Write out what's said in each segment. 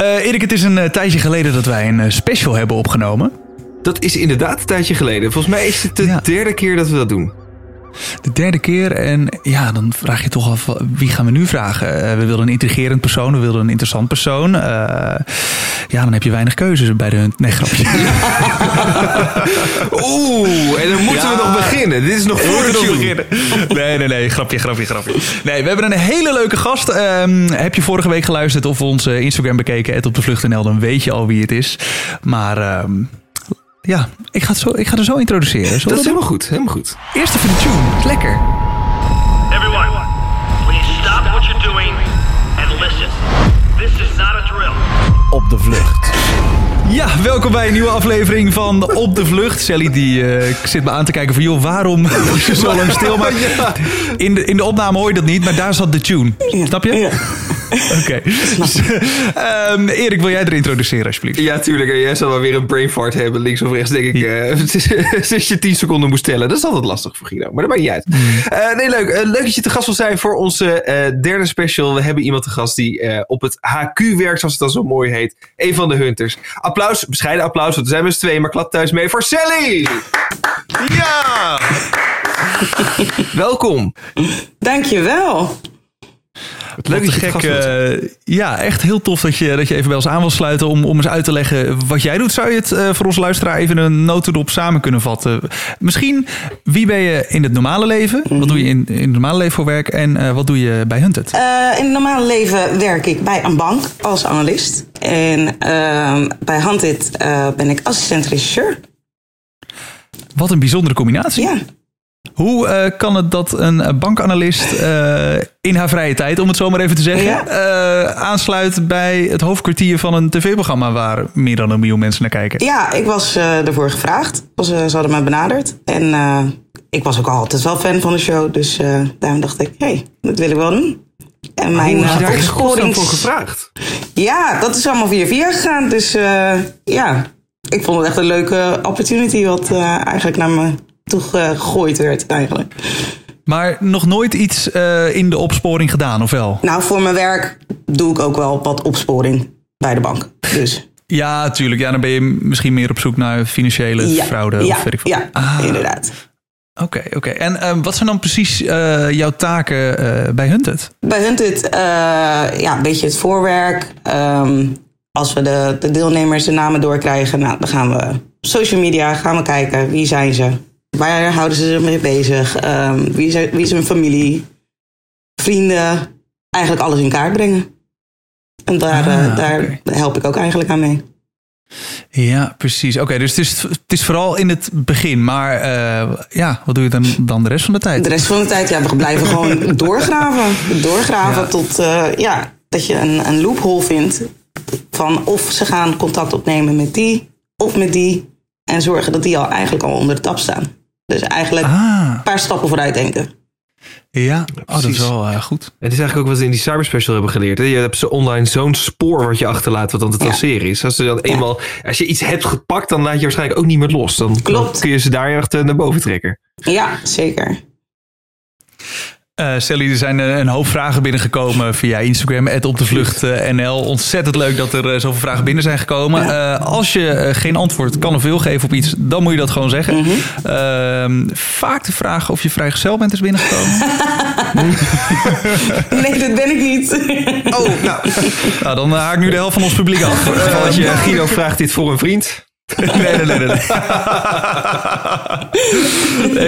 Uh, Erik, het is een uh, tijdje geleden dat wij een uh, special hebben opgenomen. Dat is inderdaad een tijdje geleden. Volgens mij is het de ja. derde keer dat we dat doen. De derde keer en ja, dan vraag je toch af, wie gaan we nu vragen? we wilden een intrigerend persoon, we wilden een interessant persoon. ja, dan heb je weinig keuzes bij de... Nee, grapje. Oeh, en dan moeten ja. we nog beginnen. Dit is nog voor de nog beginnen. Nee, nee, nee, grapje, grapje, grapje. Nee, we hebben een hele leuke gast. Um, heb je vorige week geluisterd of onze Instagram bekeken, het op de vlucht.nl, dan weet je al wie het is. Maar... Um, ja, ik ga, het zo, ik ga er zo introduceren. Zullen dat is helemaal goed, helemaal goed. Eerst even de tune. Lekker. Everyone, please stop what you're doing and listen. This is not a drill. Op de vlucht. Ja, welkom bij een nieuwe aflevering van Op de Vlucht. Sally die uh, zit me aan te kijken van... joh, waarom was je zo lang stil? Maar in, de, in de opname hoor je dat niet, maar daar zat de tune. Snap je? Ja. Oké. um, Erik, wil jij er introduceren alsjeblieft? Ja, tuurlijk. Jij zal wel weer een brain fart hebben, links of rechts, denk ik. Uh, sinds je 10 seconden moest tellen. Dat is altijd lastig voor Guido, maar dat maakt niet uit. Uh, nee, leuk. Uh, leuk dat je te gast wil zijn voor onze derde special. We hebben iemand te gast die op het HQ werkt, zoals het dan zo mooi heet. Een van de hunters. Applaus, bescheiden applaus, want we zijn met z'n tweeën, maar klap thuis mee voor Sally! Ja! Welkom. Dankjewel. Leuk dat gek. Uh, ja, echt heel tof dat je, dat je even bij ons aan wil sluiten om, om eens uit te leggen wat jij doet. Zou je het uh, voor onze luisteraar even een notendop samen kunnen vatten? Misschien, wie ben je in het normale leven? Wat doe je in, in het normale leven voor werk? En uh, wat doe je bij Hunted? in het normale leven werk ik bij een bank als analist. En ehm, bij Hunted ben ik assistent regisseur. Wat een bijzondere combinatie. Ja. Hoe uh, kan het dat een bankanalist uh, in haar vrije tijd, om het zo maar even te zeggen, ja. uh, aansluit bij het hoofdkwartier van een tv-programma waar meer dan een miljoen mensen naar kijken? Ja, ik was ervoor gevraagd. Was, ze hadden mij benaderd. En ik was ook altijd wel fan van de show. Dus daarom dacht ik, hé, hey, dat wil ik wel doen. En mijn Hoe je daar opsporings... voor gevraagd? Ja, dat is allemaal via via gegaan. Dus ja, ik vond het echt een leuke opportunity wat eigenlijk naar me toegegooid werd eigenlijk. Maar nog nooit iets uh, in de opsporing gedaan, of wel? Nou, voor mijn werk doe ik ook wel wat opsporing bij de bank. Dus. Ja, tuurlijk. Ja, dan ben je misschien meer op zoek naar financiële ja, fraude. Ja, of weet ik ja ah. inderdaad. Oké, oké. Okay. En uh, wat zijn dan precies uh, jouw taken uh, bij Hunted? Bij Hunted, ja, een beetje het voorwerk. Um, als we de, de deelnemers de namen doorkrijgen, nou, dan gaan we social media gaan we kijken. Wie zijn ze? Waar houden ze zich mee bezig? Um, wie, is, wie is hun familie? Vrienden? Eigenlijk alles in kaart brengen. En daar, ah, uh, daar help ik ook eigenlijk aan mee. Ja, precies. Oké, dus het is, het is vooral in het begin. Maar uh, ja, wat doe je dan, dan de rest van de tijd? De rest van de tijd, ja, we blijven gewoon doorgraven. Doorgraven ja. tot uh, ja, dat je een, een loophole vindt. Van of ze gaan contact opnemen met die of met die. En zorgen dat die al eigenlijk al onder de tap staan. Dus eigenlijk ah. een paar stappen vooruit denken. Ja, oh, dat is wel uh, goed. Het is eigenlijk ook wat we in die cyberspecial hebben geleerd. Hè? Je hebt ze online zo'n spoor wat je achterlaat, wat dan te traceren is. Als, ze dan eenmaal, als je iets hebt gepakt, dan laat je waarschijnlijk ook niet meer los. Dan, Klopt. kun je ze daar echt naar boven trekken. Ja, zeker. Uh, Sally, er zijn eh, een hoop vragen binnengekomen via Instagram, op de vlucht uh, NL. Ontzettend leuk dat er uh, zoveel vragen binnen zijn gekomen. Ja. als je geen antwoord kan of wil geven op iets, dan moet je dat gewoon zeggen. Mm -hmm. vaak de vraag of je vrijgezel bent is binnengekomen. nee, dat ben ik niet. oh, nou. nou. dan haak ik nu de helft van ons publiek af. als je Guido vraagt dit voor een vriend. nee, nee, nee. nee.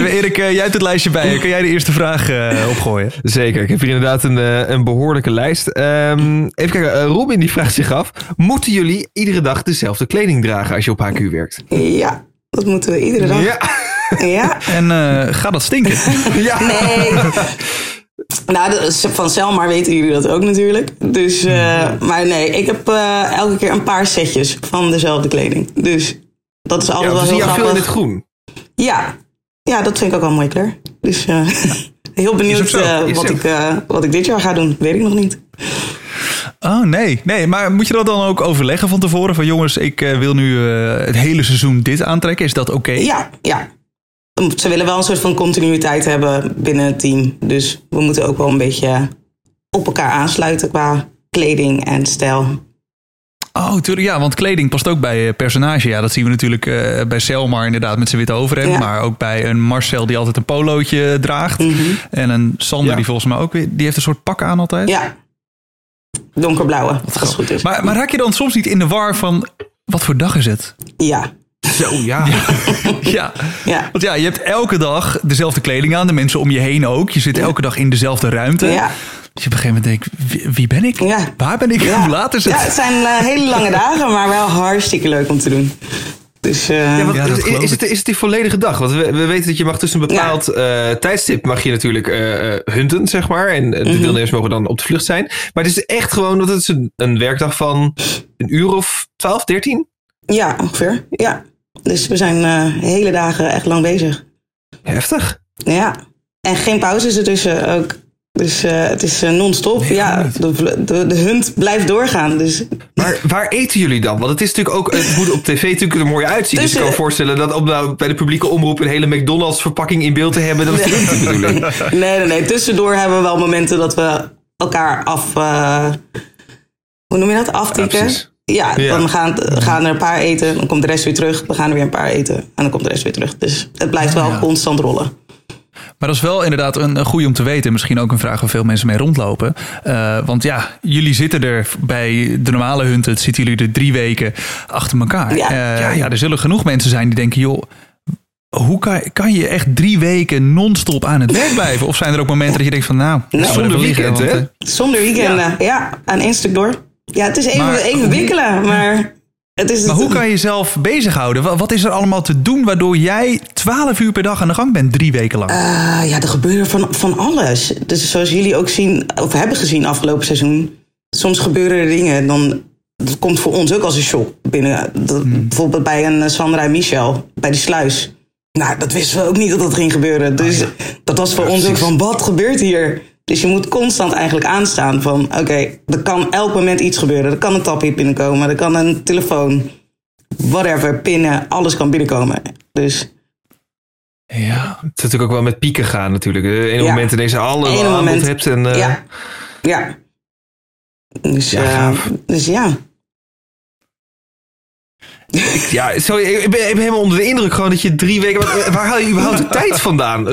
nee Erik, jij hebt het lijstje bij. Kun jij de eerste vraag uh, opgooien? Zeker. Ik heb hier inderdaad een, uh, een behoorlijke lijst. Um, even kijken. Uh, Robin die vraagt zich af. Moeten jullie iedere dag dezelfde kleding dragen als je op HQ werkt? Ja, dat moeten we iedere dag. Ja. ja. En gaat dat stinken? ja. Nee. Nou, van Selmar weten jullie dat ook natuurlijk. Dus, uh, maar nee, ik heb uh, elke keer een paar setjes van dezelfde kleding. Dus dat is altijd ja, wel heel grappig. veel in het groen. Ja. ja, dat vind ik ook wel mooi kleur. Dus uh, heel benieuwd wat, ik, wat ik dit jaar ga doen. Weet ik nog niet. Oh nee, nee, maar moet je dat dan ook overleggen van tevoren? Van jongens, ik wil nu het hele seizoen dit aantrekken. Is dat oké? Okay? Ja, ja, ze willen wel een soort van continuïteit hebben binnen het team. Dus we moeten ook wel een beetje op elkaar aansluiten qua kleding en stijl. Oh, tuurlijk. Ja, want kleding past ook bij personage. Ja, dat zien we natuurlijk uh, bij Selmar inderdaad met zijn witte overhemd. Maar ook bij een Marcel die altijd een polootje draagt. Mhm. En een Sander die volgens mij ook weer... Die heeft een soort pak aan altijd. Ja. Donkerblauwe, wat als goed is. Maar, maar raak je dan soms niet in de war van... Wat voor dag is het? Ja. Zo, ja. ja. ja. Want ja, je hebt elke dag dezelfde kleding aan. De mensen om je heen ook. Je zit elke dag in dezelfde ruimte. Ja. Dus je op een gegeven moment denkt, wie, ben ik? Ja. Waar ben ik? Hoe laat is het? Ja, het zijn uh, hele lange dagen, maar wel hartstikke leuk om te doen. Dus, uh, ja, ja, is, is, het, is het die volledige dag? Want we, we weten dat je mag tussen een bepaald uh, tijdstip mag je natuurlijk uh, hunten, zeg maar. En de mm -hmm. deelnemers mogen dan op de vlucht zijn. Maar het is echt gewoon, dat het is een, een werkdag van een uur of 12, 13? Ja, ongeveer. Ja. Dus we zijn hele dagen echt lang bezig. Heftig. Ja. En geen pauzes ertussen ook. Dus uh, het is uh, non-stop. ja, de, de, de, hunt blijft doorgaan. Dus. Maar waar eten jullie dan? Want het is natuurlijk ook, het moet op tv natuurlijk er mooi uitzien. dus ik kan me voorstellen dat om nou bij de publieke omroep een hele McDonald's verpakking in beeld te hebben, dat is niet de bedoeling. Nee, nee, nee. Tussendoor hebben we wel momenten dat we elkaar af, uh, hoe noem je dat? Aftikken. Ja, ja, dan gaan, gaan er een paar eten, dan komt de rest weer terug. Dan gaan er weer een paar eten en dan komt de rest weer terug. Dus het blijft wel constant rollen. Maar dat is wel inderdaad een, een goede om te weten. Misschien ook een vraag waar veel mensen mee rondlopen. Uh, want ja, jullie zitten er bij de normale hunten, zitten jullie er drie weken achter elkaar. Ja. Uh, ja, er zullen genoeg mensen zijn die denken, joh, hoe kan, kan je echt drie weken non-stop aan het werk blijven? Of zijn er ook momenten dat je denkt van nou, nee. zonder weekend, hè? Zonder weekend, ja. ja, aan één stuk door. Ja, het is even, maar, even wikkelen, maar maar hoe kan je jezelf bezighouden? Wat is er allemaal te doen waardoor jij 12 uur per dag aan de gang bent, drie weken lang? Uh, ja, er gebeurt van, van alles. Dus zoals jullie ook zien, of hebben gezien afgelopen seizoen. Soms gebeuren er dingen, dan dat komt voor ons ook als een shock binnen. Hmm. Bijvoorbeeld bij een eh, Sandra en Michel, bij de sluis. Nou, dat wisten we ook niet dat dat ging gebeuren. Dus oh dat was voor ons ook van, wat gebeurt hier? Dus je moet constant eigenlijk aanstaan van... oké, er kan elk moment iets gebeuren. Er kan een tapje binnenkomen, er kan een telefoon... whatever, pinnen, alles kan binnenkomen. Dus... Ja, het is natuurlijk ook wel met pieken gaan natuurlijk. De ene ja. moment ineens alle aanbod hebt. En, uh... Ja, ja. Dus ja, uh, dus ja. Ja, sorry, ik ben, ik ben, helemaal onder de indruk gewoon dat je drie weken... Waar haal je überhaupt de tijd vandaan?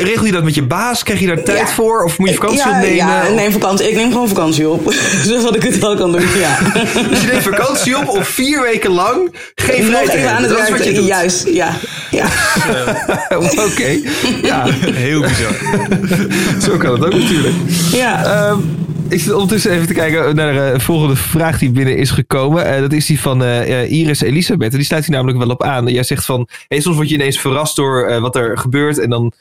Regel je dat met je baas? Krijg je daar tijd voor? Of moet je vakantie ja, opnemen? Ja, neem vakantie. Ik neem gewoon vakantie op. Zodat ik het wel kan doen, ja. Dus je neemt vakantie op of vier weken lang geen vrijheid aan het werk. je doet. Juist, ja. ja. Oké, ja. Heel bizar. Zo kan het ook natuurlijk. Ja. Um, ik zit ondertussen even te kijken naar de eh, volgende vraag die binnen is gekomen. Uh, dat is die van uh, Iris Elisabeth. En die sluit hier namelijk wel op aan. Jij zegt van, hey, soms word je ineens verrast door uh, wat er gebeurt. En dan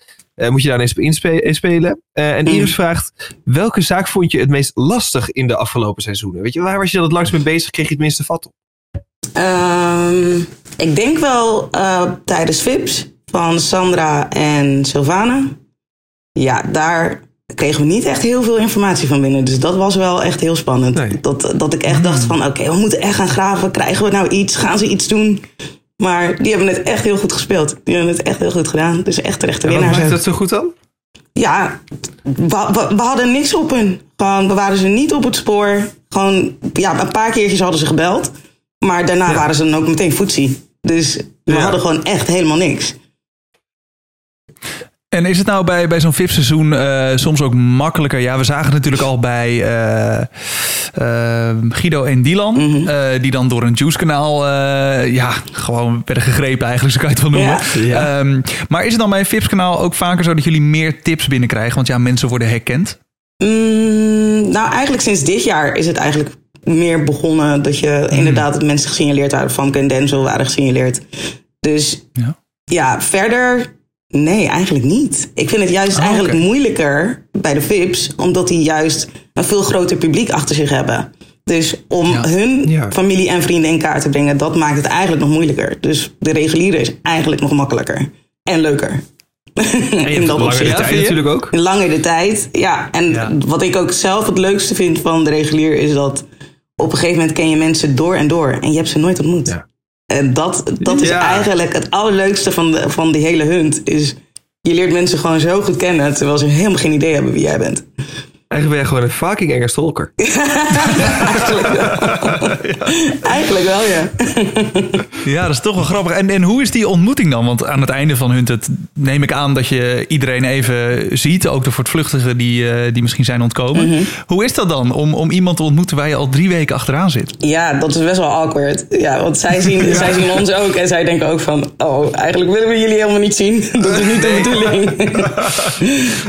moet je daar ineens op inspelen. en mm. Iris vraagt, welke zaak vond je het meest lastig in de afgelopen seizoenen? Weet je, waar was je dan het langst mee bezig? Kreeg je het minste vat op? Um, ik denk wel tijdens VIPS van Sandra en Sylvana. Ja, daar kregen we niet echt heel veel informatie van binnen. Dus dat was wel echt heel spannend. Dat, dat ik echt dacht van oké, we moeten echt gaan graven. Krijgen we nou iets? Gaan ze iets doen? Maar die hebben het echt heel goed gespeeld. Die hebben het echt heel goed gedaan. Dus echt terecht de winnaar. Wat dat zo goed dan? Ja, we, we, hadden niks op hun. Gewoon, we waren ze niet op het spoor. Gewoon, ja, een paar keertjes hadden ze gebeld. Maar daarna waren ze dan ook meteen voetzie. Dus we hadden gewoon echt helemaal niks. En is het nou bij, bij zo'n VIP-seizoen uh, soms ook makkelijker? Ja, we zagen het natuurlijk al bij uh, uh, Guido en Dylan. Mm -hmm. die dan door een Juice-kanaal ja, gewoon werden gegrepen eigenlijk, zo kan je het wel noemen. Ja. Ja. Um, maar is het dan bij een VIP-kanaal ook vaker zo dat jullie meer tips binnenkrijgen? Want ja, mensen worden herkend. Mm, nou, eigenlijk sinds dit jaar is het eigenlijk meer begonnen... dat je mm. inderdaad dat mensen gesignaleerd waren. van en Denzel waren gesignaleerd. Dus ja, ja verder Nee, eigenlijk niet. Ik vind het juist oh, eigenlijk moeilijker bij de VIP's, omdat die juist een veel groter publiek achter zich hebben. Dus om hun familie en vrienden in kaart te brengen, dat maakt het eigenlijk nog moeilijker. Dus de reguliere is eigenlijk nog makkelijker en leuker. En in dat lange tijd natuurlijk ook. Langer de tijd, ja. En wat ik ook zelf het leukste vind van de regulier is dat op een gegeven moment ken je mensen door en door en je hebt ze nooit ontmoet. Ja. En dat, dat is eigenlijk het allerleukste van, de, van die hele hunt. Is je leert mensen gewoon zo goed kennen, terwijl ze helemaal geen idee hebben wie jij bent. Eigenlijk ben je gewoon een fucking enge stalker. Eigenlijk wel, ja. ja, dat is toch wel grappig. En, en hoe is die ontmoeting dan? Want aan het einde van Hunted neem ik aan dat je iedereen even ziet. Ook de voortvluchtigen die, uh, die misschien zijn ontkomen. Mhm. Hoe is dat dan om, om iemand te ontmoeten waar je al drie weken achteraan zit? Ja, dat is best wel awkward. Ja, want zij zien, zij zien ons ook en zij denken ook van... oh, eigenlijk willen we jullie helemaal niet zien. Dat is niet de bedoeling.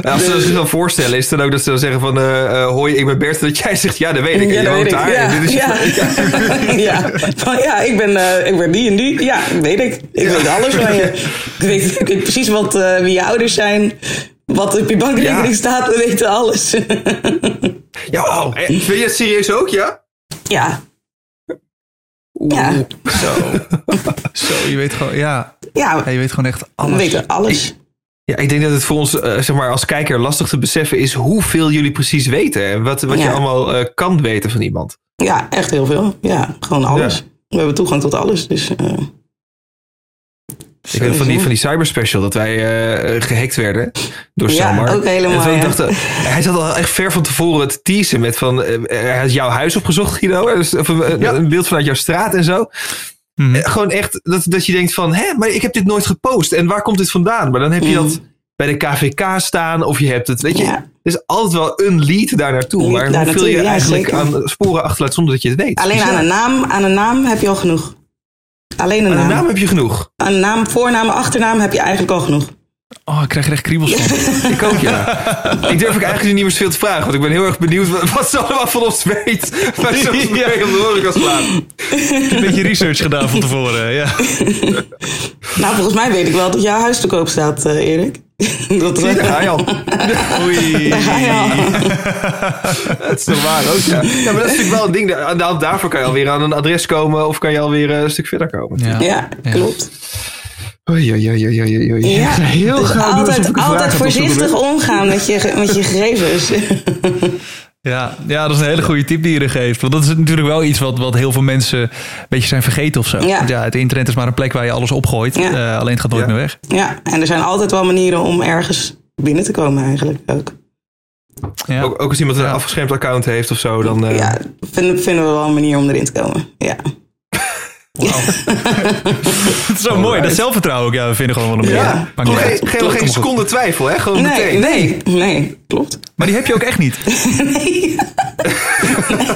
ja, als ze zich dan voorstellen, is het dan ook dat ze dan zeggen van... Uh, hoi, ik ben Bert. Dat jij zegt, ja, dat weet ik. Ja, dat weet ik. Daar. Ja, dit is ja. ja. Van, ja, ik ben, uh, ik ben die en die. Ja, weet ik. Ik weet alles van je. Ik weet, ik weet precies wat, uh, wie je ouders zijn. Wat op je bankrekening staat. We weten alles. ja, oh, vind je het serieus ook, ja? Ja. Oeh, ja. Zo. zo, je weet gewoon, ja. Ja. ja. Je weet gewoon echt alles. We weten alles. Ja, ik denk dat het voor ons uh, zeg maar, als kijker lastig te beseffen is hoeveel jullie precies weten. En wat, wat je allemaal uh, kan weten van iemand. Ja, echt heel veel. Ja, gewoon alles. Ja. We hebben toegang tot alles. Dus, uh, ik weet van die, van die cyberspecial dat wij uh, gehackt werden door Samar. Ja, ook helemaal. En dacht, hij zat al echt ver van tevoren te teasen met van, hij had jouw huis opgezocht Guido. Dus, of, een beeld vanuit jouw straat en zo. Mm. Gewoon echt dat, dat je denkt van, hè, maar ik heb dit nooit gepost. En waar komt dit vandaan? Maar dan heb je mm. dat bij de KVK staan of je hebt het, weet je. Ja. Er is altijd wel een lead daar naartoe. Maar daar hoeveel je eigenlijk aan sporen achterlaat zonder dat je het weet. Alleen dus aan, een naam, aan een naam heb je al genoeg. Alleen een, aan naam. een naam heb je genoeg. Een naam, voornaam, achternaam heb je eigenlijk al genoeg. Oh, ik krijg er echt kriebels van. ik ook, ja. ik durf ik eigenlijk niet meer zoveel te vragen. Want ik ben heel erg benieuwd wat, wat ze allemaal van ons weet. Waar ze ons mee om de horen kan slaan. Ik heb een beetje research gedaan van tevoren, ja. nou, volgens mij weet ik wel dat jouw huis te koop staat, uh, Erik. Dat Zie, daar ga je al. Oei. Daar ga je al. dat is toch waar ook, ja. ja. maar dat is natuurlijk wel een ding. Daarvoor kan je alweer aan een adres komen of kan je alweer een stuk verder komen. Ja, ja klopt. Oei, oei, oei, oei, oei. Ja, heel dus altijd, altijd voorzichtig omgaan met je, met je gegevens. Ja, ja, dat is een hele goede tip die je er geeft. Want dat is natuurlijk wel iets wat, wat heel veel mensen een beetje zijn vergeten of zo. Ja. Want ja, het internet is maar een plek waar je alles opgooit. Ja. Uh, alleen het gaat nooit meer weg. Ja, en er zijn altijd wel manieren om ergens binnen te komen eigenlijk ook. Ja. Ook, ook als iemand een afgeschermd account heeft of zo, dan... Uh... Ja, vinden, vinden we wel een manier om erin te komen. Ja. Wow. het is zo mooi. Dat zelfvertrouwen ook. Ja, we vinden gewoon wel een ja. Geen, geen, geen seconde twijfel, hè? Gewoon nee, meteen. Nee, nee, klopt. Maar die heb je ook echt niet. nee.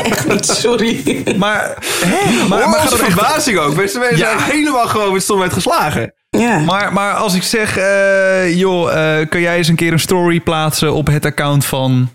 echt niet, sorry. Maar, hè? maar, maar gaat verbazing ook. Mensen ja. zijn helemaal gewoon met stomheid geslagen. Ja. Maar, maar als ik zeg, uh, joh, uh, kun jij eens een keer een story plaatsen op het account van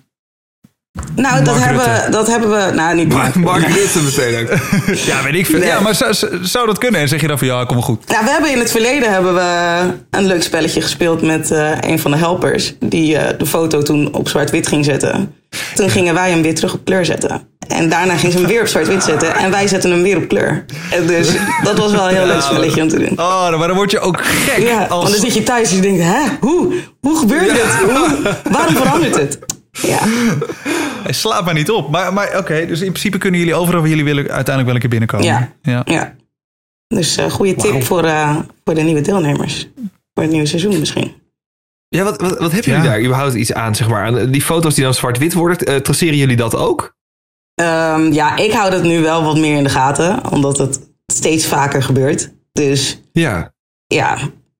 nou, dat hebben, dat hebben we. Nou, niet Mark, Mark Rutte meteen ook. ja, weet ik veel. Ja, maar zou, zou dat kunnen? En zeg je dan van ja, kom maar goed. Ja, we hebben in het verleden hebben we een leuk spelletje gespeeld met uh, een van de helpers. Die uh, de foto toen op zwart-wit ging zetten. Toen gingen wij hem weer terug op kleur zetten. En daarna ging ze hem weer op zwart-wit zetten. En wij zetten hem weer op kleur. En dus dat was wel een heel leuk spelletje om te doen. Oh, maar dan word je ook gek. Ja, als... want dan zit je thuis en je denkt, hè, hoe? Hoe gebeurt ja. dit? Hoe? Waarom verandert het? Ja. Hij slaapt maar niet op. Maar, maar oké, dus in principe kunnen jullie overal waar jullie willen uiteindelijk wel een keer binnenkomen. Ja. Ja. ja. Dus uh, goede tip voor, uh, voor de nieuwe deelnemers. Voor het nieuwe seizoen misschien. Ja, wat, wat, wat hebben jullie daar überhaupt iets aan, zeg maar? Die foto's die dan zwart-wit worden, uh, traceren jullie dat ook? Um, ja, ik hou dat nu wel wat meer in de gaten, omdat het steeds vaker gebeurt. Dus ja, ja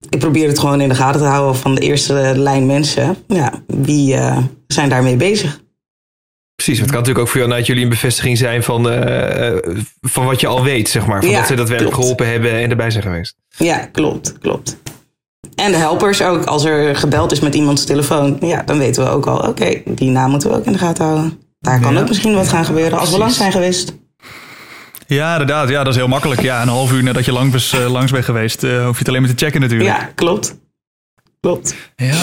ik probeer het gewoon in de gaten te houden van de eerste lijn mensen. Ja, wie uh, zijn daarmee bezig? Precies, het kan natuurlijk ook voor jou, jullie een bevestiging zijn van, uh, van wat je al weet, zeg maar. Van ja, dat ze daadwerkelijk geholpen hebben en erbij zijn geweest. Ja, klopt, klopt. En de helpers ook. Als er gebeld is met iemands telefoon, ja, dan weten we ook al, oké, die naam moeten we ook in de gaten houden. Daar kan ook misschien wat gaan gebeuren als we langs zijn geweest. Ja, inderdaad. Ja, dat is heel makkelijk. Ja, een half uur nadat je langs, uh, langs bent geweest, uh, hoef je het alleen maar te checken natuurlijk. Ja, klopt. Klopt. Ja.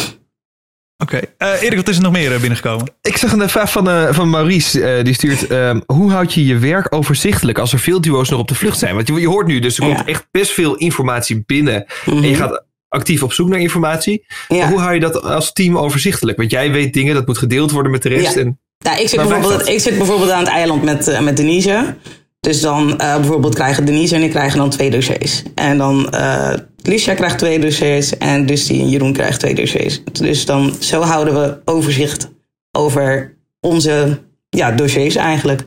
Oké. Okay. Uh, Erik, wat is er nog meer binnengekomen? Ik zag een vraag van, van Maurice. die stuurt, ehm, hoe houd je je werk overzichtelijk als er veel duo's nog op de vlucht zijn? Want je, je hoort nu, dus er komt echt best veel informatie binnen. En je mhm. gaat actief op zoek naar informatie. Ja. Hoe hou je dat als team overzichtelijk? Want jij weet dingen, dat moet gedeeld worden met de rest. Ja. En, nou, ik, zit bijvoorbeeld, ik zit bijvoorbeeld aan het eiland met, met Denise. Dus dan uh, bijvoorbeeld krijgen Denise en ik krijgen dan twee dossiers. En dan uh, Licia krijgt twee dossiers en Dusty en Jeroen krijgen twee dossiers. Dus dan zo houden we overzicht over onze ja, dossiers eigenlijk.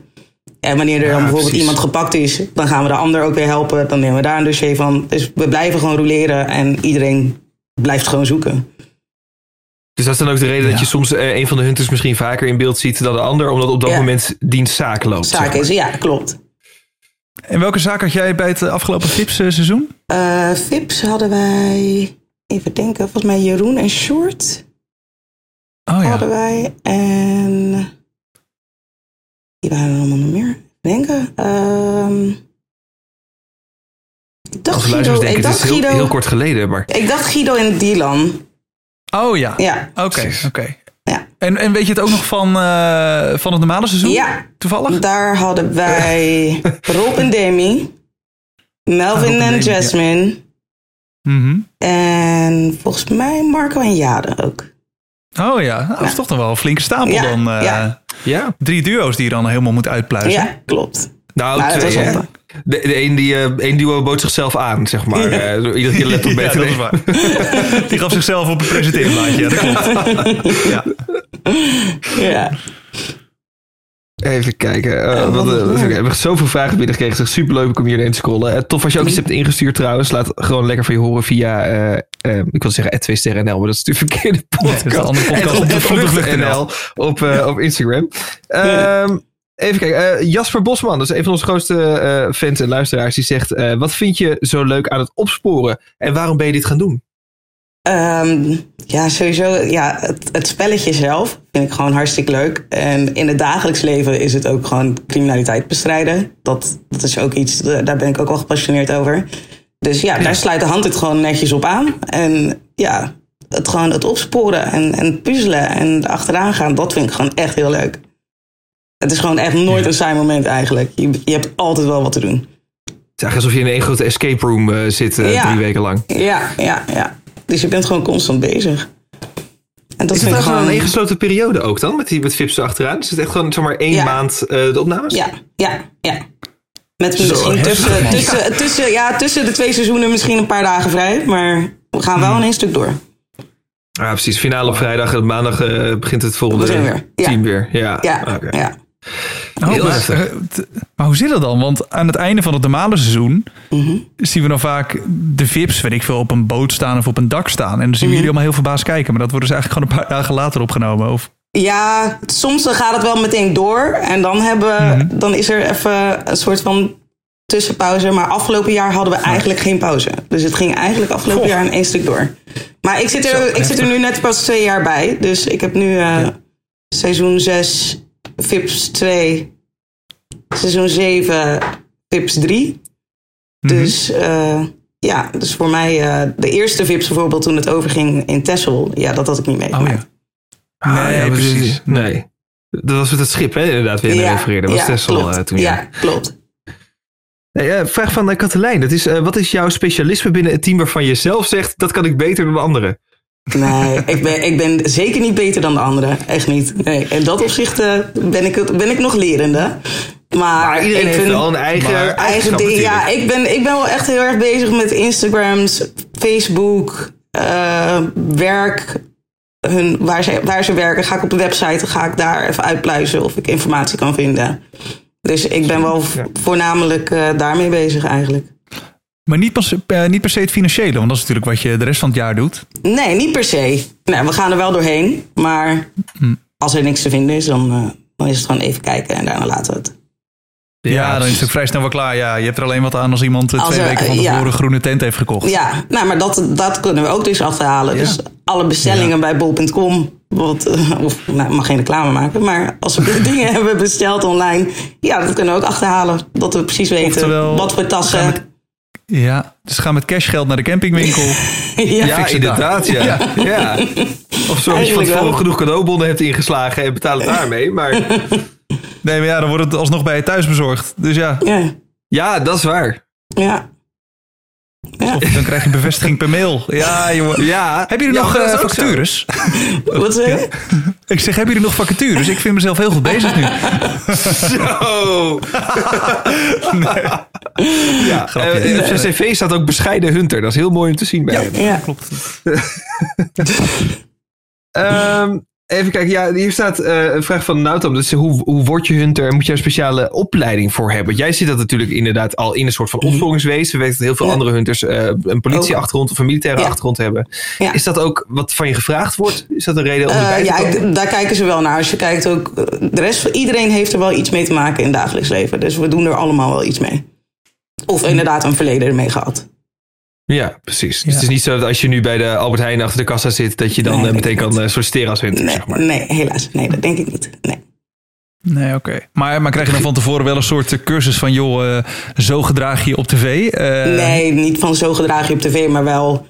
En wanneer er dan bijvoorbeeld iemand gepakt is, dan gaan we de ander ook weer helpen. Dan nemen we daar een dossier van. Dus we blijven gewoon roleren en iedereen blijft gewoon zoeken. Dus dat is dan ook de reden dat je soms uh, een van de hunters misschien vaker in beeld ziet dan de ander, omdat op dat moment dienst zaak loopt. Zaak is, ja, klopt. En welke zaak had jij bij het afgelopen VIPS-seizoen? Uh, VIPS hadden wij, even denken, volgens mij Jeroen en Short. Oh ja. Hadden wij. En die waren er allemaal nog meer. Denken. Um, ik dacht Guido. Denken, ik dacht het is heel, heel, kort geleden, maar. Ik dacht Guido en Dylan. Oh ja. Ja. Oké, oké. En, en weet je het ook nog van, uh, van het normale seizoen? Ja. Toevallig? Daar hadden wij Rob en Demi, Melvin en Jasmine. Ja. Mm -hmm. En volgens mij Marco en Jade ook. Oh ja, dat is toch nog wel een flinke stapel ja, dan. Uh, ja. ja. Drie duo's die je dan helemaal moet uitpluizen. Ja, klopt. Nou, nou twee, de, de een, die, uh, een duo bood zichzelf aan, zeg maar. Ja. Uh, iedere keer dat is waar. die gaf zichzelf op een presenteerblaadje. Ja, dat klopt. ja. Ja. Even kijken. Uh, wat, uh, we hebben zoveel vragen binnengekregen. Het is superleuk om hier hierheen te scrollen. Uh, tof als je ook iets hebt ingestuurd trouwens. Laat gewoon lekker van je horen via, ik wil zeggen, 2 sterren NL, maar dat is natuurlijk verkeerde podcast. Ja, dat is de podcast op, de NL op, op Instagram. Um, even kijken. Jasper Bosman, dat is een van onze grootste fans en luisteraars. Die zegt, wat vind je zo leuk aan het opsporen? En waarom ben je dit gaan doen? Um, ja, sowieso. Ja, het, het, spelletje zelf vind ik gewoon hartstikke leuk. En in het dagelijks leven is het ook gewoon criminaliteit bestrijden. Dat, dat is ook iets, daar ben ik ook wel gepassioneerd over. Dus ja, daar sluit de hand het gewoon netjes op aan. En ja, het gewoon het opsporen en, en puzzelen en achteraan gaan, dat vind ik gewoon echt heel leuk. Het is gewoon echt nooit een saai moment eigenlijk. Je, je hebt altijd wel wat te doen. Het is alsof je in een grote escape room uh, zit uh, drie weken lang. Ja, ja, ja. Dus je bent gewoon constant bezig. En dat is het gewoon een ingesloten periode ook dan, met die met Vips achteraan? Is het echt gewoon zomaar één maand uh, de opnames? Ja, ja, ja. Met misschien tussen, tussen, tussen, ja, tussen de twee seizoenen misschien een paar dagen vrij. Maar we gaan wel hmm. in één stuk door. Ja, precies. Finale op vrijdag en maandag uh, begint het volgende team weer. Ja, ja, okay. ja. Oh, maar, eh, maar, hoe zit dat dan? Want aan het einde van het normale seizoen mhm. zien we dan vaak de VIP's, weet ik veel, op een boot staan of op een dak staan. En dan zien we mhm. jullie allemaal heel verbaasd kijken. Maar dat wordt dus eigenlijk gewoon een paar dagen later opgenomen. Of... Ja, soms gaat het wel meteen door. En dan, hebben, mhm. dan is er even een soort van tussenpauze. Maar afgelopen jaar hadden we eigenlijk geen pauze. Dus het ging eigenlijk afgelopen jaar in één stuk door. Maar ik zit er, ik zit er nu net pas twee jaar bij. Dus ik heb nu uh, seizoen 6 VIPS 2, seizoen 7, VIPS 3. Dus uh, ja, dus voor mij uh, de eerste VIPS bijvoorbeeld toen het overging in Texel, ja, dat had ik niet meegemaakt. Oh ja. Ah, nee, ja, precies. Nee. Dat was met het schip, hè, inderdaad, weer ja, refereerde. Dat was ja, Texel uh, toen. Ja, klopt. Nee, vraag van Katelijn. Dat is, wat is jouw specialisme binnen het team waarvan je zelf zegt... dat kan ik beter dan anderen? Nee, ik ben, ik ben zeker niet beter dan de anderen. Echt niet. Nee, in dat opzicht uh, ben, ik, ben ik nog lerende. Maar, maar iedereen heeft wel een eigen, eigen ding. Ja, ik ben, ik ben wel echt heel erg bezig met Instagrams, Facebook, uh, werk. Hun, waar, ze, waar ze werken, ga ik op de website, ga ik daar even uitpluizen of ik informatie kan vinden. Dus ik ben wel voornamelijk uh, daarmee bezig eigenlijk. Maar niet per, uh, niet per se het financiële, want dat is natuurlijk wat je de rest van het jaar doet. Nee, niet per se. Nee, we gaan er wel doorheen. Maar hm. als er niks te vinden is, dan, uh, dan is het gewoon even kijken en daarna laten we het. Ja, dan is het vrij snel wel klaar. Ja, je hebt er alleen wat aan als iemand eh, twee weken van tevoren een groene tent heeft gekocht. Ja, nou, maar dat, dat kunnen we ook dus achterhalen. Dus alle bestellingen bij bol.com, of nou, mag geen reclame maken, maar als we dingen hebben besteld online, ja, dat kunnen we ook achterhalen. Dat we precies weten wat voor tassen. Ja, dus ga met cashgeld naar de campingwinkel. ja, ja inderdaad. Ja. ja. ja. Of zo, als je van tevoren genoeg cadeaubonnen hebt ingeslagen en betaal het daarmee. Maar... Nee, maar ja, dan wordt het alsnog bij je thuis bezorgd. Dus ja. Ja, ja dat is waar. Ja. Ja. dan krijg je bevestiging per mail. Ja, jongen. Ja. Hebben jullie nog uh, vacatures? Wat zeg je? Ik zeg, hebben jullie nog vacatures? Ik vind mezelf heel goed bezig nu. Zo. nee. Ja, grapje. Uh, in zijn cv staat ook bescheiden hunter. Dat is heel mooi om te zien bij ja, hem. Ja, klopt. um, Even kijken, ja, hier staat uh, een vraag van Nautam. Dus hoe, hoe word je hunter? Moet je een speciale opleiding voor hebben? Jij zit dat natuurlijk inderdaad al in een soort van mhm. opvolgingswezen. We weten dat heel veel andere hunters uh, een politieachtergrond of een militaire achtergrond hebben. Ja. Is dat ook wat van je gevraagd wordt? Is dat een reden om erbij te komen? Ja, daar kijken ze wel naar. Als je kijkt ook, de rest van iedereen heeft er wel iets mee te maken in het dagelijks leven. Dus we doen er allemaal wel iets mee. Of inderdaad een verleden ermee gehad. Ja, precies. Dus het is niet zo dat als je nu bij de Albert Heijn achter de kassa zit, dat je dan eh, meteen kan uh, solliciteren als hunter, nee, zeg maar. Nee, helaas. Nee, dat denk ik niet. Nee. Nee, oké. Maar, maar krijg je dan van tevoren wel een soort eh, cursus van, joh, zo gedraag je op tv? Nee, niet van zo gedraag je op tv, maar wel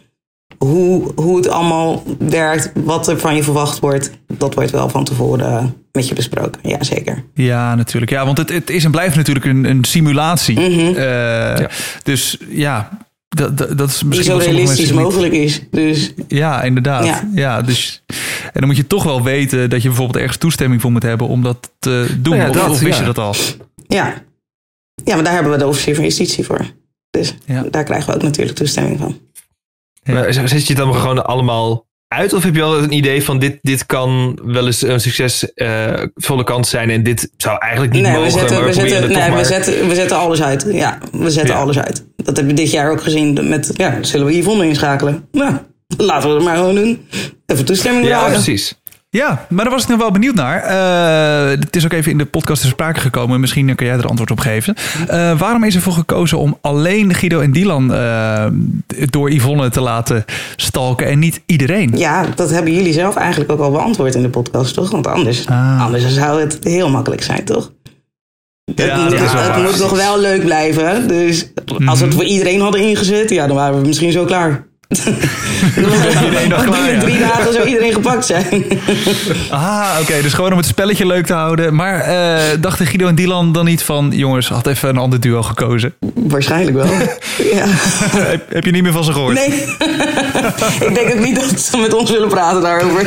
hoe, hoe het allemaal werkt, wat er van je verwacht wordt. Dat wordt wel van tevoren met je besproken. Ja, zeker. Ja, natuurlijk. Ja, want het, het is en blijft natuurlijk een, een simulatie. Mhm. ja. Dus ja, dat, dat, dat is misschien Die zo realistisch mogelijk is. Dus, ja, inderdaad. Ja. dus, en dan moet je toch wel weten dat je bijvoorbeeld ergens toestemming voor moet hebben om dat te doen. Ja, of, of, wist je dat al? Ja. ja, maar daar hebben we de officier van justitie voor. Dus daar krijgen we ook natuurlijk toestemming van. Maar zet je dan gewoon allemaal uit? Of heb je wel een idee van dit, dit kan wel eens een succesvolle uh, kans zijn en dit zou eigenlijk niet nee, mogen? We zetten, we, zetten, nee, we, zetten, we zetten alles uit. Ja, we zetten alles uit. Dat hebben we dit jaar ook gezien met, ja, zullen we Yvonne inschakelen? Nou, laten we het maar gewoon doen. Even toestemming Ja, precies. Ja, maar daar was ik nog wel benieuwd naar. Uh, het is ook even in de podcast ter sprake gekomen. Misschien kan jij er antwoord op geven. Uh, waarom is er voor gekozen om alleen Guido en Dylan uh, door Yvonne te laten stalken en niet iedereen? Ja, dat hebben jullie zelf eigenlijk ook al beantwoord in de podcast, toch? Want anders, ah. anders zou het heel makkelijk zijn, toch? Het, ja, moet, het moet nog wel leuk blijven. Dus als we het mhm. voor iedereen hadden ingezet, ja, dan waren we misschien zo klaar. iedereen nog klaar, drie dagen zou iedereen gepakt zijn. ah, oké. dus gewoon om het spelletje leuk te houden. Maar uh, dachten Guido en Dylan dan niet van... jongens, had even een ander duo gekozen? Waarschijnlijk wel. ja. heb, heb, je niet meer van ze gehoord? Nee. ik denk ook niet dat ze met ons willen praten daarover.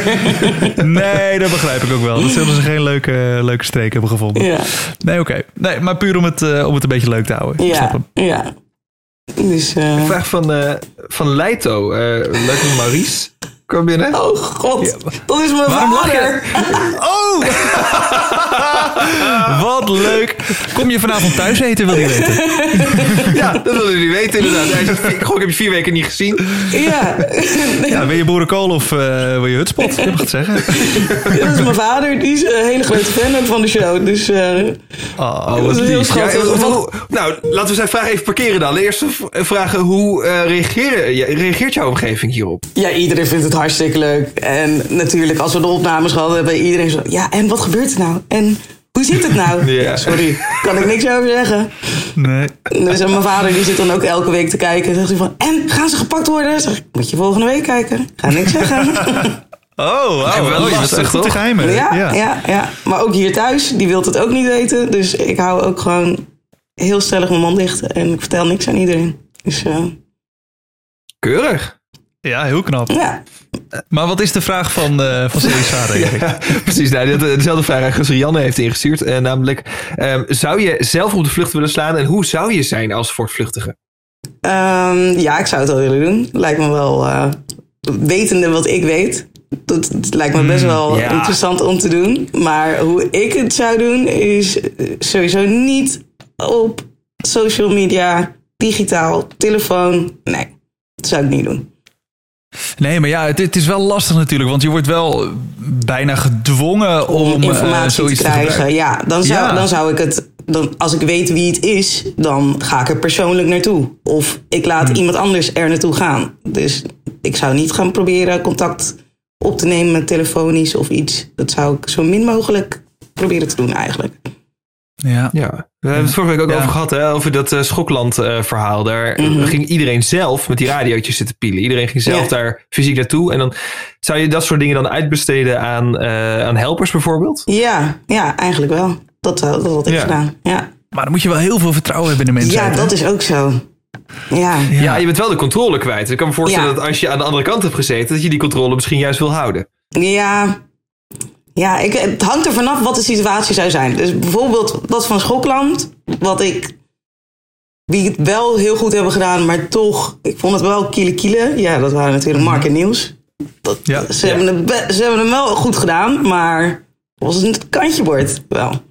nee, dat begrijp ik ook wel. Dat zullen ze geen leuke, leuke streek hebben gevonden. Ja. Nee, oké. Nee, maar puur om het, uh, om het een beetje leuk te houden. Ja, ik snap hem. ja. Dus, uh... Een vraag van, uh, van Leito. Uh, Leito Maurice. Kom binnen. Oh god, ja. dat is mijn Waarom vader. Oh! Wat leuk. Kom je vanavond thuis eten, wil je weten? ja, dat wil jullie weten inderdaad. Hij zegt, ik heb je vier weken niet gezien. Ja. ja wil je boerenkool of uh, wil je hutspot? Je mag het zeggen. dat is mijn vader. Die is een hele grote fan van de show. Dus uh, oh, wat lief. Ja, nou, laten we zijn vraag even parkeren dan. Eerst vragen, hoe uh, reageren, reageert jouw omgeving hierop? Ja, iedereen vindt het hartstikke leuk. En natuurlijk, als we de opnames gehad hebben, iedereen zo... Ja, en wat gebeurt er nou? En hoe zit het nou? Ja. Sorry, kan ik niks over zeggen. Nee. Dus mijn vader die zit dan ook elke week te kijken. En zegt hij van, en gaan ze gepakt worden? Zeg ik, moet je volgende week kijken. Ga niks zeggen. Oh, wow. wel oh, echt te geheimen. Ja, ja, ja. Ja, Maar ook hier thuis, die wil het ook niet weten. Dus ik hou ook gewoon heel stellig mijn mond dicht. En ik vertel niks aan iedereen. Dus, uh... Keurig. Ja, heel knap. Ja. Maar wat is de vraag van, uh, van Celisade? ja, precies, nou, dezelfde vraag als Rianne heeft ingestuurd. Uh, namelijk, um, zou je zelf op de vlucht willen slaan en hoe zou je zijn als voortvluchtige? Um, ja, ik zou het wel willen doen. Lijkt me wel, uh, wetende wat ik weet, dat, dat lijkt me best hmm, wel ja. interessant om te doen. Maar hoe ik het zou doen, is sowieso niet op social media, digitaal, telefoon. Nee, dat zou ik niet doen. Nee, maar ja, het, het, is wel lastig natuurlijk, want je wordt wel bijna gedwongen om, om eh, informatie uh, te krijgen. Te ja, dan zou, ja. dan zou ik het, dan, als ik weet wie het is, dan ga ik er persoonlijk naartoe. Of ik laat hmm. iemand anders er naartoe gaan. Dus ik zou niet gaan proberen contact op te nemen telefonisch of iets. Dat zou ik zo min mogelijk proberen te doen eigenlijk. Ja. ja. We hebben het vorige week ook over gehad, hè, over dat uh, Schokland-verhaal. Uh, daar mm -hmm. ging iedereen zelf met die radiootjes zitten pielen. Iedereen ging zelf daar fysiek naartoe. En dan zou je dat soort dingen dan uitbesteden aan, uh, aan helpers bijvoorbeeld? Ja, ja eigenlijk wel. Dat, dat had ik gedaan. Ja. Maar dan moet je wel heel veel vertrouwen hebben in de mensen. Ja, dat is ook zo. Ja. ja, je bent wel de controle kwijt. Ik kan me voorstellen dat als je aan de andere kant hebt gezeten, dat je die controle misschien juist wil houden. Ja, ja, ik, het hangt er vanaf wat de situatie zou zijn. Dus bijvoorbeeld dat van Schokland, wat ik. Wie het wel heel goed hebben gedaan, maar toch. Ik vond het wel kiele kiele. Ja, dat waren natuurlijk Mark en Niels. Dat, ja. Ze, Hebben het, ze hebben hem wel goed gedaan, maar was het kantje bord wel.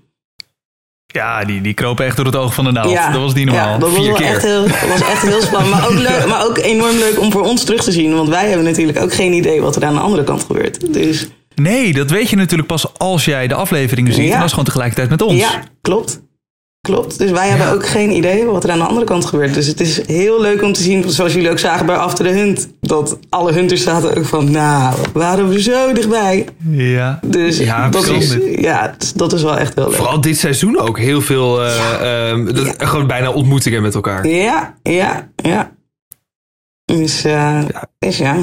Ja, die, die kropen echt door het oog van de naald. Ja, dat was niet normaal. Ja, dat Vier was keer. Echt heel, was echt heel spannend. Maar ook, leuk, maar ook enorm leuk om voor ons terug te zien. Want wij hebben natuurlijk ook geen idee wat er aan de andere kant gebeurt. Dus... Nee, dat weet je natuurlijk pas als jij de afleveringen ziet. En dat is gewoon tegelijkertijd met ons. Ja, klopt. Klopt. Dus wij hebben ook geen idee wat er aan de andere kant gebeurt. Dus het is heel leuk om te zien, zoals jullie ook zagen bij After the Hunt, dat alle hunters zaten ook van, nou, waren we zo dichtbij. Ja. Dus ja, dat, is, ja, dat is wel echt heel leuk. Vooral dit seizoen ook heel veel, uh, ja. uh, dat, ja. gewoon bijna ontmoetingen met elkaar. Ja, ja, ja. Dus, uh, ja. Dus ja.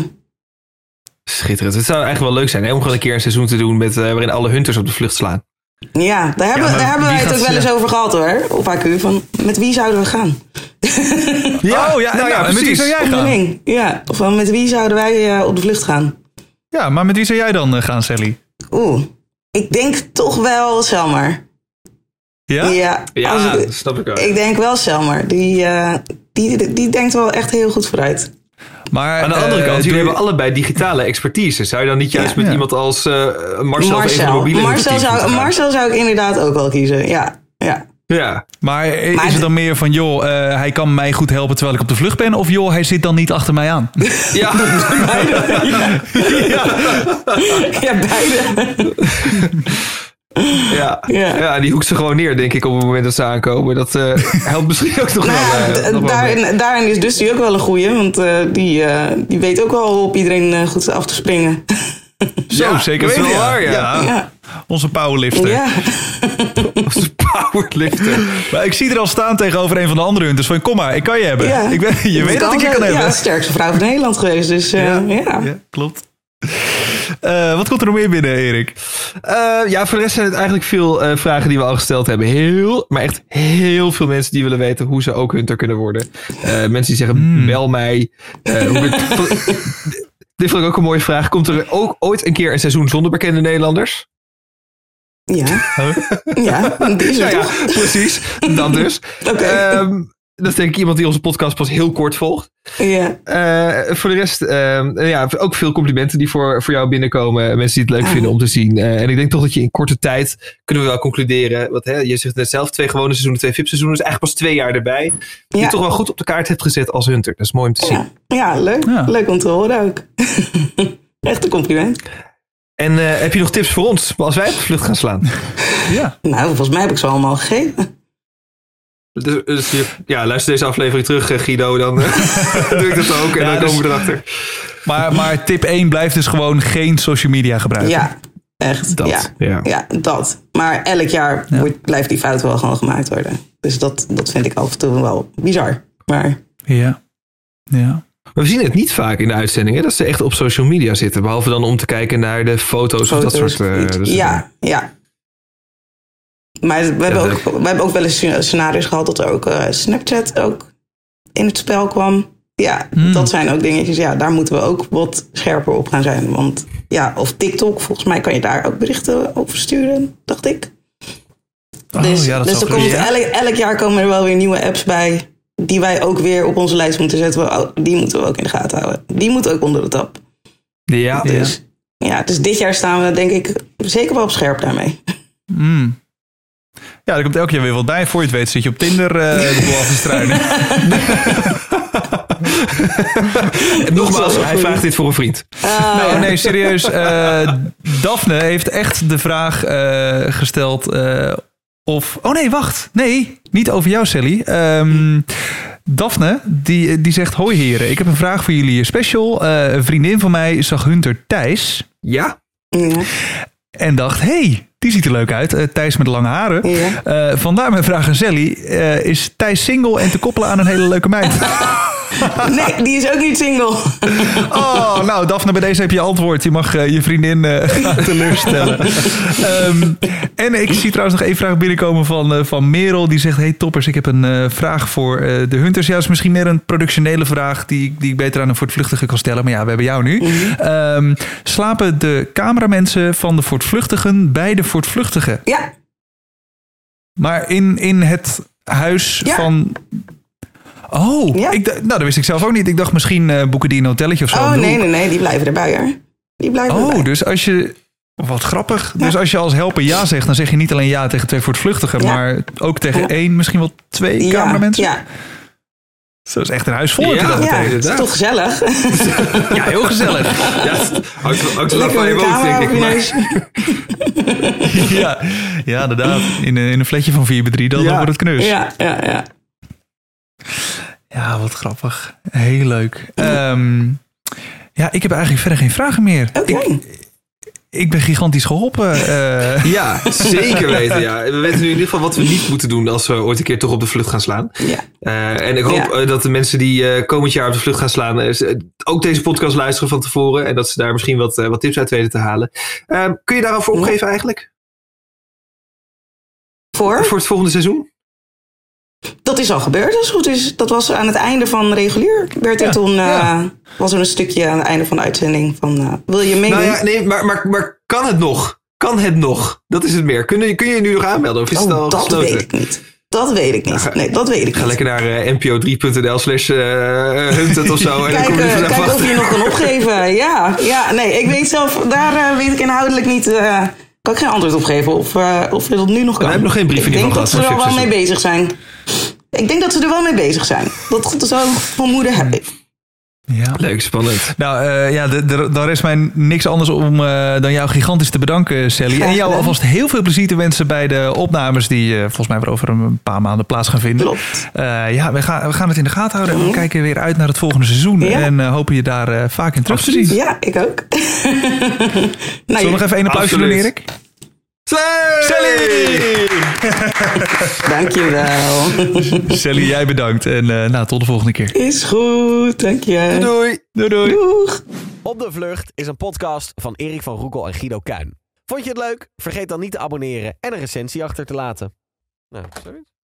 Schitterend. Het zou eigenlijk wel leuk zijn hè, om gewoon een keer een seizoen te doen met, waarin alle hunters op de vlucht slaan. Ja, daar hebben, ja, daar hebben wij het ook wel eens over gehad hoor, op AQ. Van met wie zouden we gaan? ja, oh, ja, nou, ja, met wie zou jij gaan? Ja, van met wie zouden wij uh, op de vlucht gaan? Ja, maar met wie zou jij dan uh, gaan, Sally? Oeh, ik denk toch wel Selmer. Ja? Ja, ja ik, dat snap ik ook. Ik denk wel Selmer. Die, uh, die, die, die denkt wel echt heel goed vooruit. Maar aan de andere kant, jullie hebben allebei digitale expertise. Zou je dan niet juist ja, met ja. iemand als uh, Marcel, Marcel. even de mobiele Marcel zou, Marcel zou ik inderdaad ook wel kiezen. Ja, ja. Ja. Maar is maar het dan meer van, joh, uh, hij kan mij goed helpen terwijl ik op de vlucht ben? Of joh, hij zit dan niet achter mij aan? Ja, beide. ja. ja. ja, beide. Ja. Ja. ja, die hoekt ze gewoon neer, denk ik, op het moment dat ze aankomen. Dat uh, helpt misschien ook nog nou, wel. Uh, nog daarin, wel daarin is dus die ook wel een goeie, want uh, die, die weet ook wel op iedereen goed af te springen. Zo, ja, zeker wel waar, ja. ja. ja. Onze powerlifter. Ja. Onze powerlifter. Maar ik zie er al staan tegenover een van de andere hunters. Van kom maar, ik kan je hebben. Ja. Ik ben, je weet dat ik je kan hebben. Ja, de sterkste vrouw van Nederland geweest. Dus ja. ja. klopt. Uh, wat komt er nog meer binnen, Erik? Uh, ja, voor de rest zijn het eigenlijk veel uh, vragen die we al gesteld hebben. Heel, maar echt heel veel mensen die willen weten hoe ze ook hunter kunnen worden. mensen die zeggen, mm. bel mij. hoe dit vond ik ook een mooie vraag. Komt er ook ooit een keer een seizoen zonder bekende Nederlanders? Ja. ja, die is er ja, toch? ja, precies. Dan dus. Okay. Um, dat is denk ik iemand die onze podcast pas heel kort volgt. Ja. Uh, voor de rest, uh, ja, ook veel complimenten die voor, voor jou binnenkomen. Mensen die het leuk ah. vinden om te zien. Uh, en ik denk toch dat je in korte tijd, kunnen we wel concluderen. Want hè, je zegt net zelf, twee gewone seizoenen, twee VIP-seizoenen. Dus eigenlijk pas twee jaar erbij. Ja. Die je toch wel goed op de kaart hebt gezet als hunter. Dat is mooi om te zien. Ja, ja leuk. Ja. Leuk om te horen ook. Echt een compliment. En heb je nog tips voor ons als wij op de vlucht gaan slaan? ja. Nou, volgens mij heb ik ze allemaal gegeven. Dus, dus je, ja, luister deze aflevering terug, Guido. Dan uh, doe ik dat ook en ja, dan dus, komen we erachter. Maar, maar tip 1 blijft dus gewoon geen social media gebruiken. Ja, echt. Dat, ja. Ja. ja, dat. Maar elk jaar ja. wordt, blijft die fout wel gewoon gemaakt worden. Dus dat, dat vind ik af en toe wel bizar. Maar... Ja. ja. Maar we zien het niet vaak in de uitzendingen dat ze echt op social media zitten. Behalve dan om te kijken naar de foto's, foto's of dat soort. Uh, dus ja, ja. Maar we hebben, ook, we hebben ook wel eens scenario's gehad dat er ook uh, Snapchat ook in het spel kwam. Ja, hmm. dat zijn ook dingetjes. Ja, daar moeten we ook wat scherper op gaan zijn. Want ja, of TikTok, volgens mij kan je daar ook berichten over sturen, dacht ik. Oh, dus ja, dus er komt elk, elk jaar komen er wel weer nieuwe apps bij. Die wij ook weer op onze lijst moeten zetten. Die moeten we ook in de gaten houden. Die moeten ook onder de tap. Ja, dus, ja. ja dus dit jaar staan we denk ik zeker wel op scherp daarmee. Mm. Ja, er komt elk jaar weer wat bij. Voor je het weet zit je op Tinder uh, de boel af te struinen. Nogmaals, hij vraagt dit voor een vriend. Uh. Nee, nee, serieus. Uh, Daphne heeft echt de vraag uh, gesteld of... Oh nee, wacht. Nee, niet over jou, Sally. Um, Daphne, die, die zegt... Hoi heren, ik heb een vraag voor jullie special. een vriendin van mij zag Hunter Thijs. Ja? Ja. En dacht, hey, die ziet er leuk uit. Uh, Thijs met lange haren. Ja. Uh, vandaar mijn vraag aan Sally. Uh, is Thijs single en te koppelen aan een hele leuke meid? nee, die is ook niet single. oh, nou Daphne, bij deze heb je antwoord. Je mag uh, je vriendin uh, gaan teleurstellen. um, en ik zie trouwens nog één vraag binnenkomen van, uh, van Merel. Die zegt, hey toppers, ik heb een vraag voor de Hunters. Ja, dat is misschien meer een productionele vraag... die, die ik beter aan een voortvluchtige kan stellen. Maar ja, we hebben jou nu. Mm-hmm. Um, slapen de cameramensen van de voortvluchtigen bij de voortvluchtigen? Ja. Maar in, in het huis ja. van... Oh, ja. ik, nou, dat wist ik zelf ook niet. Ik dacht misschien uh, boeken die een hotelletje of zo. Oh, nee, nee, nee. Die blijven erbij, hoor. Die blijven oh, erbij. dus als je... Wat grappig. Dus als je als helper ja zegt, dan zeg je niet alleen ja tegen twee voor het vluchtigen, maar ook tegen één, misschien wel twee ja. cameramensen. Ja. Zo is echt een huis vol. Ja, ja het is toch gezellig. ja, heel gezellig. Ja, hangt er van je woont, denk ik. Maar. ja, ja, inderdaad. In, in een fletje van 4 bij 3, dan, wordt het knus. Ja, ja, ja. Ja, wat grappig. Heel leuk. Um, ja, ik heb eigenlijk verder geen vragen meer. Oké. Okay ik ben gigantisch geholpen. Uh. Ja, zeker weten. Ja. We weten nu in ieder geval wat we niet moeten doen als we ooit een keer toch op de vlucht gaan slaan. Ja. Uh, en ik hoop ja. dat de mensen die komend jaar op de vlucht gaan slaan, ook deze podcast luisteren van tevoren. En dat ze daar misschien wat, wat tips uit weten te halen. Uh, kun je daarover opgeven eigenlijk? Voor? Voor het volgende seizoen? Dat is al gebeurd, als het goed is. Dat was aan het einde van regulier. Werd er toen, uh, was er een stukje aan het einde van de uitzending van, uh, wil je meedoen? Nou ja, nee, maar, maar, maar kan het nog? Kan het nog? Dat is het meer. Kun je, kun je nu nog aanmelden? Of is oh, het al dat gesloten? weet ik niet. Dat weet ik niet. Nee, dat weet ik ga niet. lekker naar uh, npo3.nl slash hunted of zo. kijk en dan kijk of je nog kan opgeven. Ja, ja, nee, ik weet zelf, daar weet ik inhoudelijk niet kan ik geen antwoord op geven of, uh, of dat nu nog kan. We hebben nog geen brief in ieder geval gehad. Ik denk dat ze er wel mee bezig zijn. Ik denk dat ze er wel mee bezig zijn. Dat, dat zou vermoeden hebben. Ja. Leuk, spannend. Nou uh, ja, dan rest mij niks anders om uh, dan jou gigantisch te bedanken, Sally. En jou alvast heel veel plezier te wensen bij de opnames die uh, volgens mij weer over een paar maanden plaats gaan vinden. Klopt. ja, we gaan, we gaan het in de gaten houden en we mm. kijken weer uit naar het volgende seizoen. Ja. En hopen je daar vaak in terug te zien. Ja, ik ook. nou, Zullen we nog even een applausje doen, Erik? Sally! Dankjewel. Sally, jij bedankt. En uh, nou, tot de volgende keer. Is goed, dank je. Doei. Doei, doei. Doeg. Op de Vlucht is een podcast van Erik van Roekel en Guido Kuin. Vond je het leuk? Vergeet dan niet te abonneren en een recensie achter te laten. Nou, zoiets.